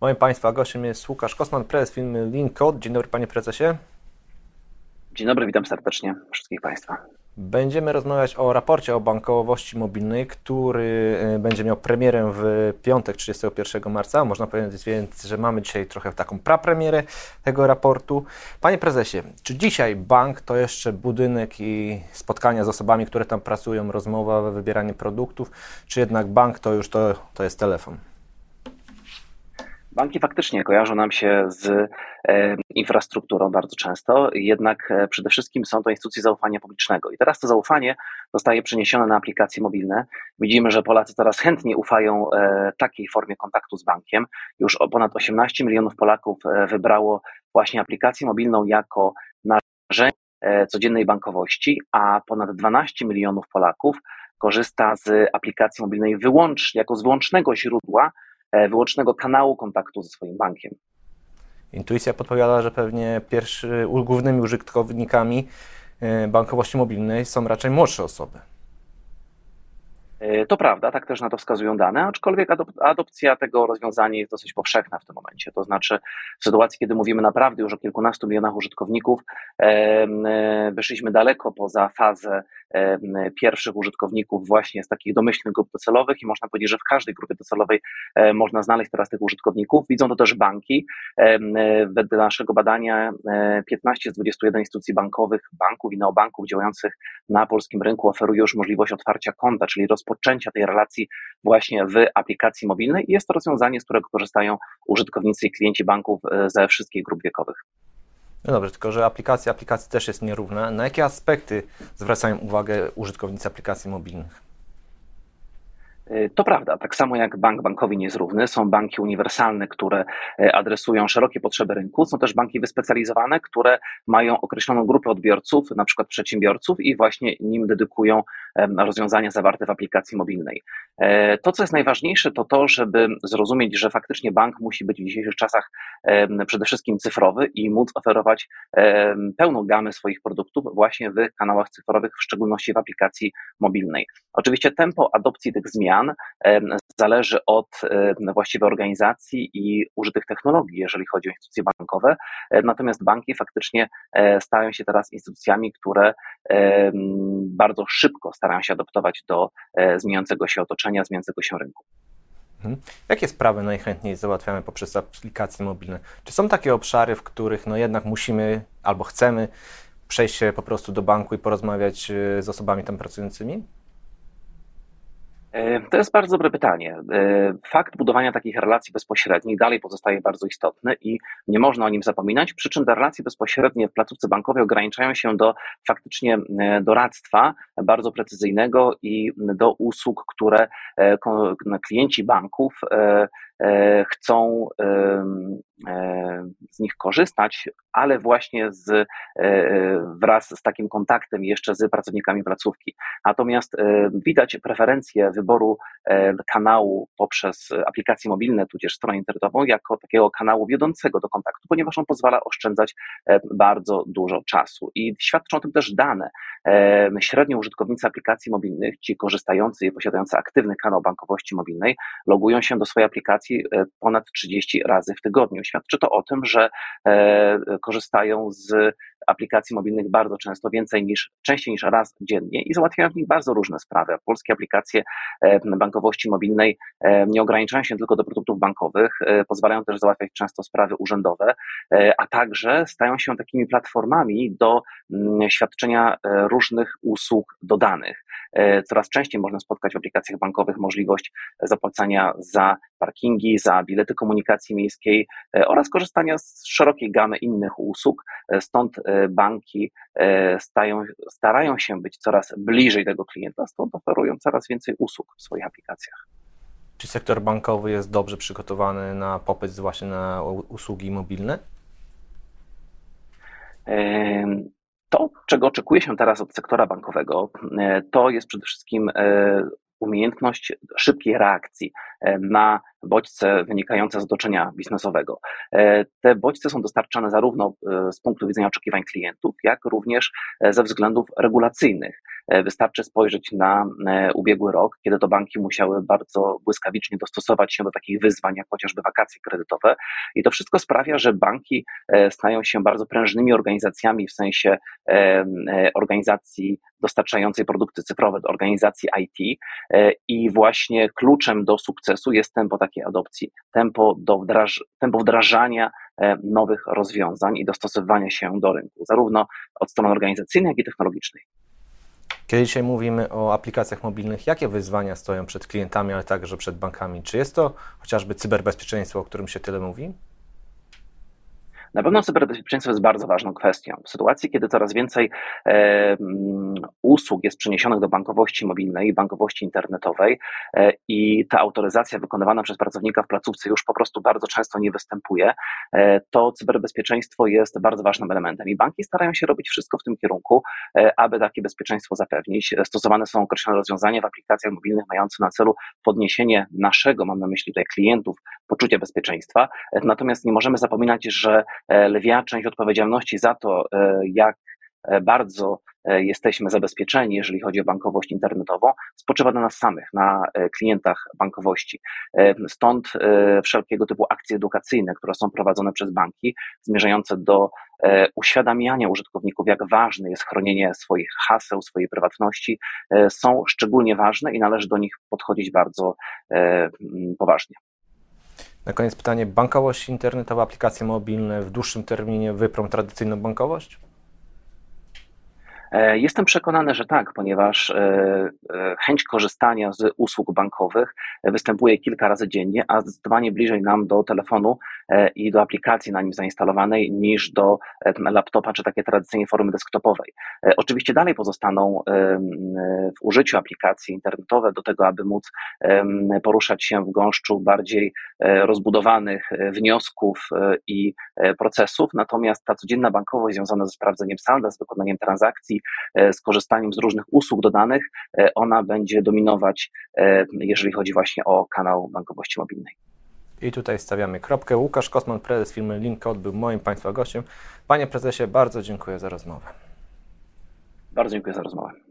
Moim Państwa gościem jest Łukasz Kosman, prezes firmy Linkcode. Dzień dobry Panie Prezesie. Dzień dobry, witam serdecznie wszystkich Państwa. Będziemy rozmawiać o raporcie o bankowości mobilnej, który e, będzie miał premierę w piątek 31 marca. Można powiedzieć więc, że mamy dzisiaj trochę taką prapremierę tego raportu. Panie prezesie, czy dzisiaj bank to jeszcze budynek i spotkania z osobami, które tam pracują, rozmowa, wybieranie produktów, czy jednak bank to już to, to jest telefon? Banki faktycznie kojarzą nam się z e, infrastrukturą bardzo często, jednak e, przede wszystkim są to instytucje zaufania publicznego. I teraz to zaufanie zostaje przeniesione na aplikacje mobilne. Widzimy, że Polacy coraz chętniej ufają e, takiej formie kontaktu z bankiem. Już ponad 18 milionów Polaków wybrało właśnie aplikację mobilną jako narzędzie codziennej bankowości, a ponad 12 milionów Polaków korzysta z aplikacji mobilnej wyłącznie, jako z wyłącznego źródła wyłącznego kanału kontaktu ze swoim bankiem. Intuicja podpowiada, że pewnie pierwszy, głównymi użytkownikami e, bankowości mobilnej są raczej młodsze osoby. E, to prawda, tak też na to wskazują dane, aczkolwiek adopcja tego rozwiązania jest dosyć powszechna w tym momencie. To znaczy, w sytuacji, kiedy mówimy naprawdę już o kilkunastu milionach użytkowników, wyszliśmy daleko poza fazę pierwszych użytkowników właśnie z takich domyślnych grup docelowych i można powiedzieć, że w każdej grupie docelowej e, można znaleźć teraz tych użytkowników. Widzą to też banki. E, wedle naszego badania 15 e, z 21 instytucji bankowych, banków i neobanków działających na polskim rynku oferuje już możliwość otwarcia konta, czyli rozpoczęcia tej relacji właśnie w aplikacji mobilnej i jest to rozwiązanie, z którego korzystają użytkownicy i klienci banków ze wszystkich grup wiekowych. No dobrze, tylko że aplikacja aplikacji też jest nierówna. Na jakie aspekty zwracają uwagę użytkownicy aplikacji mobilnych? Y, to prawda, tak samo jak bank bankowi nie jest równy, są banki uniwersalne, które y, adresują szerokie potrzeby rynku, są też banki wyspecjalizowane, które mają określoną grupę odbiorców, na przykład przedsiębiorców i właśnie nim dedykują rozwiązania zawarte w aplikacji mobilnej. E, to, co jest najważniejsze, to to, żeby zrozumieć, że faktycznie bank musi być w dzisiejszych czasach przede wszystkim cyfrowy i móc oferować pełną gamę swoich produktów właśnie w kanałach cyfrowych, w szczególności w aplikacji mobilnej. Oczywiście tempo adopcji tych zmian zależy od właściwej organizacji i użytych technologii, jeżeli chodzi o instytucje bankowe. Natomiast banki faktycznie e, stają się teraz instytucjami, które bardzo szybko starają się adoptować do e, zmieniającego się otoczenia, zmieniającego się rynku. Mhm. Jakie sprawy najchętniej załatwiamy poprzez aplikacje mobilne? Czy są takie obszary, w których no jednak musimy albo chcemy przejść się po prostu do banku i porozmawiać e, z osobami tam pracującymi? E, to jest bardzo dobre pytanie. E, fakt budowania takich relacji bezpośrednich dalej pozostaje bardzo istotny i nie można o nim zapominać, przy czym te relacje bezpośrednie w placówce bankowej ograniczają się do faktycznie e, doradztwa bardzo precyzyjnego i do usług, które klienci banków chcą z nich korzystać, ale właśnie z, wraz z takim kontaktem jeszcze z pracownikami placówki. Natomiast widać preferencje wyboru kanału poprzez aplikacje mobilne, tudzież stronę internetową, jako takiego kanału wiodącego do kontaktu, ponieważ on pozwala oszczędzać bardzo dużo czasu. I świadczą o tym też dane. Średnio użytkownicy aplikacji mobilnych, ci korzystający i posiadający aktywny kanał bankowości mobilnej, logują się do swojej aplikacji ponad 30 razy w tygodniu. Świadczy to o tym, że e, korzystają z aplikacji mobilnych bardzo często, więcej niż, częściej niż raz dziennie i załatwiają w nich bardzo różne sprawy. Polskie aplikacje e, bankowości mobilnej e, nie ograniczają się tylko do produktów bankowych, pozwalają też załatwiać często sprawy urzędowe, a także stają się takimi platformami do mm, świadczenia różnych usług dodanych. Coraz częściej można spotkać w aplikacjach bankowych możliwość zapłacania za parkingi, za bilety komunikacji miejskiej e, oraz korzystania z szerokiej gamy innych usług. E, stąd e, banki stają, starają się być coraz bliżej tego klienta, stąd oferują coraz więcej usług w swoich aplikacjach. Czy sektor bankowy jest dobrze przygotowany na popyt właśnie na usługi mobilne? To, czego oczekuje się teraz od sektora bankowego, to jest przede wszystkim umiejętność szybkiej reakcji e, na bodźce wynikające z otoczenia biznesowego. E, te bodźce są dostarczane zarówno e, z punktu widzenia oczekiwań klientów, jak również ze względów regulacyjnych. Wystarczy spojrzeć na ubiegły rok, kiedy to banki musiały bardzo błyskawicznie dostosować się do takich wyzwań, jak chociażby wakacje kredytowe. I to wszystko sprawia, że banki stają się bardzo prężnymi organizacjami w sensie organizacji dostarczającej produkty cyfrowe, do organizacji IT i właśnie kluczem do sukcesu jest tempo takiej adopcji, tempo, do wdraż tempo wdrażania E, nowych rozwiązań i dostosowywania się do rynku, zarówno od strony organizacyjnej, jak i technologicznej. Kiedy dzisiaj mówimy o aplikacjach mobilnych, jakie wyzwania stoją przed klientami, ale także przed bankami? Czy jest to chociażby cyberbezpieczeństwo, o którym się tyle mówi? Na pewno cyberbezpieczeństwo jest bardzo ważną kwestią. W sytuacji, kiedy coraz więcej e, usług jest przeniesionych do bankowości mobilnej, bankowości internetowej e, i ta autoryzacja wykonywana przez pracownika w placówce już po prostu bardzo często nie występuje, e, to cyberbezpieczeństwo jest bardzo ważnym elementem. I banki starają się robić wszystko w tym kierunku, e, aby takie bezpieczeństwo zapewnić. Stosowane są określone rozwiązania w aplikacjach mobilnych mające na celu podniesienie naszego, mam na myśli tutaj klientów, poczucia bezpieczeństwa. Natomiast nie możemy zapominać, że lwia część odpowiedzialności za to, e, jak e, bardzo jesteśmy zabezpieczeni, jeżeli chodzi o bankowość internetową, spoczywa na nas samych, na klientach bankowości. Stąd wszelkiego typu akcje edukacyjne, które są prowadzone przez banki, zmierzające do uświadamiania użytkowników, jak ważne jest chronienie swoich haseł, swojej prywatności, są szczególnie ważne i należy do nich podchodzić bardzo poważnie. Na koniec pytanie, bankowość internetowa, aplikacje mobilne w dłuższym terminie wyprą tradycyjną bankowość? E, jestem przekonany, że tak, ponieważ e, e, chęć korzystania z usług bankowych występuje kilka razy dziennie, a zdecydowanie bliżej nam do telefonu i do aplikacji na nim zainstalowanej niż do laptopa czy takiej tradycyjnej formy desktopowej. Oczywiście dalej pozostaną w użyciu aplikacji internetowe do tego, aby móc poruszać się w gąszczu bardziej rozbudowanych wniosków i procesów, natomiast ta codzienna bankowość związana ze sprawdzeniem salda, z wykonaniem transakcji, E, z korzystaniem z różnych usług dodanych, e, ona będzie dominować, e, jeżeli chodzi właśnie o kanał bankowości mobilnej. I tutaj stawiamy kropkę. Łukasz Kosman, prezes firmy Linkcode, był moim Państwa gościem. Panie prezesie, bardzo dziękuję za rozmowę. Bardzo dziękuję za rozmowę.